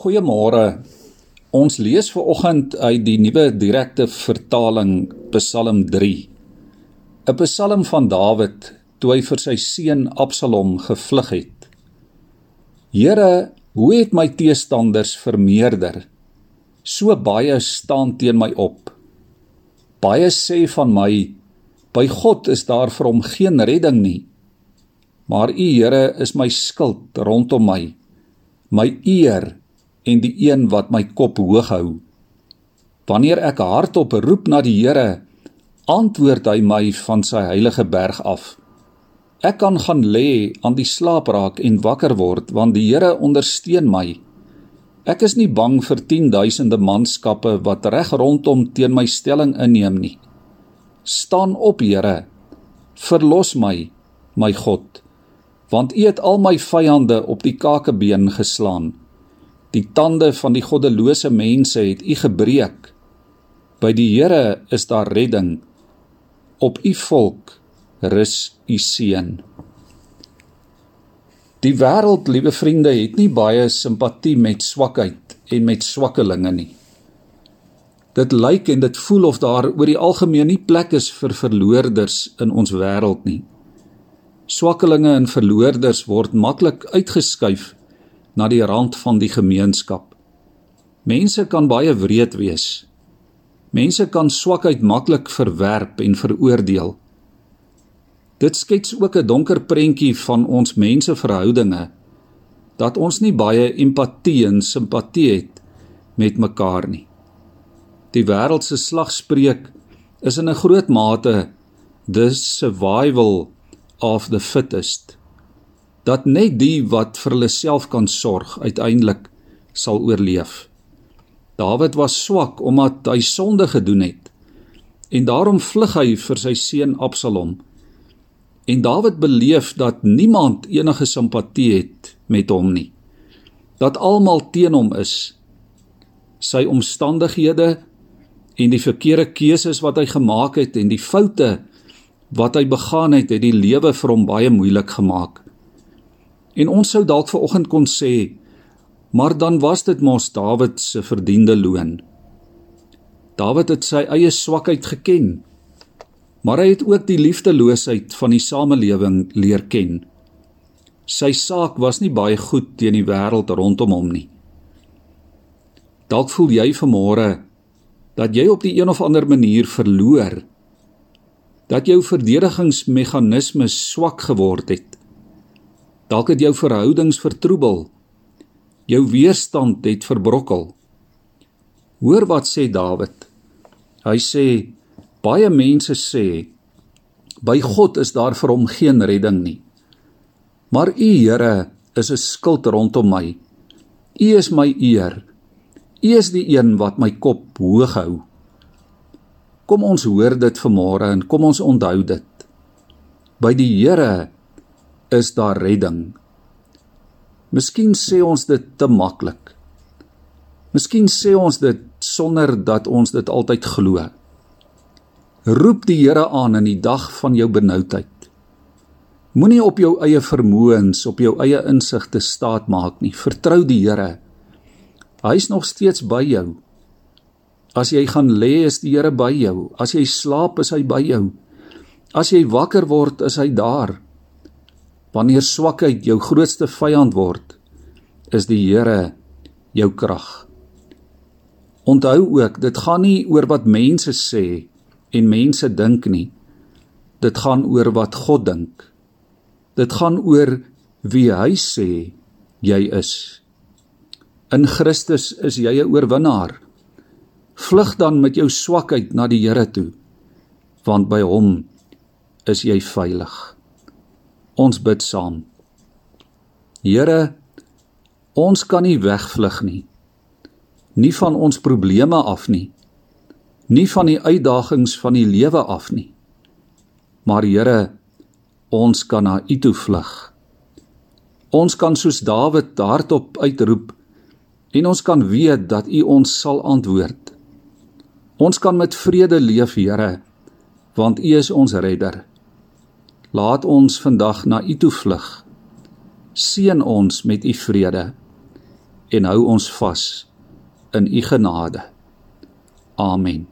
Goeiemôre. Ons lees ver oggend uit die nuwe direkte vertaling Psalm 3. 'n Psalm van Dawid toe hy vir sy seun Absalom gevlug het. Here, hoe het my teestanders vermeerder? So baie staan teen my op. Baie sê van my, by God is daar vir hom geen redding nie. Maar U Here is my skild rondom my, my eer en die een wat my kop hoog hou. Wanneer ek hardop roep na die Here, antwoord hy my van sy heilige berg af. Ek kan gaan lê aan die slaapraak en wakker word want die Here ondersteun my. Ek is nie bang vir 10000de manskappe wat reg rondom teen my stelling inneem nie. Staan op, Here. Verlos my, my God, want U het al my vyande op die kakebeen geslaan. Die tande van die goddelose mense het u gebreek. By die Here is daar redding. Op u volk rus u seën. Die wêreld, liewe vriende, het nie baie simpatie met swakheid en met swakkelinge nie. Dit lyk en dit voel of daar oor die algemeen nie plek is vir verloorders in ons wêreld nie. Swakkelinge en verloorders word maklik uitgeskuif na die rand van die gemeenskap. Mense kan baie wreed wees. Mense kan swakheid maklik verwerp en veroordeel. Dit skets ook 'n donker prentjie van ons menseverhoudinge dat ons nie baie empatie en simpatie het met mekaar nie. Die wêreld se slagspreuk is in 'n groot mate the survival of the fittest dat net die wat vir hulle self kan sorg uiteindelik sal oorleef. Dawid was swak omdat hy sonde gedoen het en daarom vlug hy vir sy seun Absalom. En Dawid beleef dat niemand enige simpatie het met hom nie. Dat almal teen hom is. Sy omstandighede en die verkeerde keuses wat hy gemaak het en die foute wat hy begaan het, het die lewe vir hom baie moeilik gemaak. En ons sou dalk ver oggend kon sê, maar dan was dit mos Dawid se verdiende loon. Dawid het sy eie swakheid geken, maar hy het ook die liefdeloosheid van die samelewing leer ken. Sy saak was nie baie goed teen die wêreld rondom hom nie. Dalk voel jy vanmôre dat jy op die een of ander manier verloor, dat jou verdedigingsmeganismes swak geword het Dalk het jou verhoudings vertroebel. Jou weerstand het verbrokkel. Hoor wat sê Dawid. Hy sê baie mense sê by God is daar vir hom geen redding nie. Maar U Here is 'n skild rondom my. U is my eer. U is die een wat my kop hoog hou. Kom ons hoor dit vanmôre en kom ons onthou dit. By die Here is daar redding. Miskien sê ons dit te maklik. Miskien sê ons dit sonder dat ons dit altyd glo. Roep die Here aan in die dag van jou benoudheid. Moenie op jou eie vermoëns, op jou eie insigte staat maak nie. Vertrou die Here. Hy is nog steeds by jou. As jy gaan lê, is die Here by jou. As jy slaap, is hy by jou. As jy wakker word, is hy daar. Wanneer swakheid jou grootste vyand word, is die Here jou krag. Onthou ook, dit gaan nie oor wat mense sê en mense dink nie. Dit gaan oor wat God dink. Dit gaan oor wie hy sê jy is. In Christus is jy 'n oorwinnaar. Vlug dan met jou swakheid na die Here toe, want by hom is jy veilig. Ons bid saam. Here, ons kan nie wegvlug nie. Nie van ons probleme af nie. Nie van die uitdagings van die lewe af nie. Maar Here, ons kan na U toe vlug. Ons kan soos Dawid hardop uitroep en ons kan weet dat U ons sal antwoord. Ons kan met vrede leef, Here, want U is ons redder. Laat ons vandag na U toe vlug. Seën ons met U vrede en hou ons vas in u genade. Amen.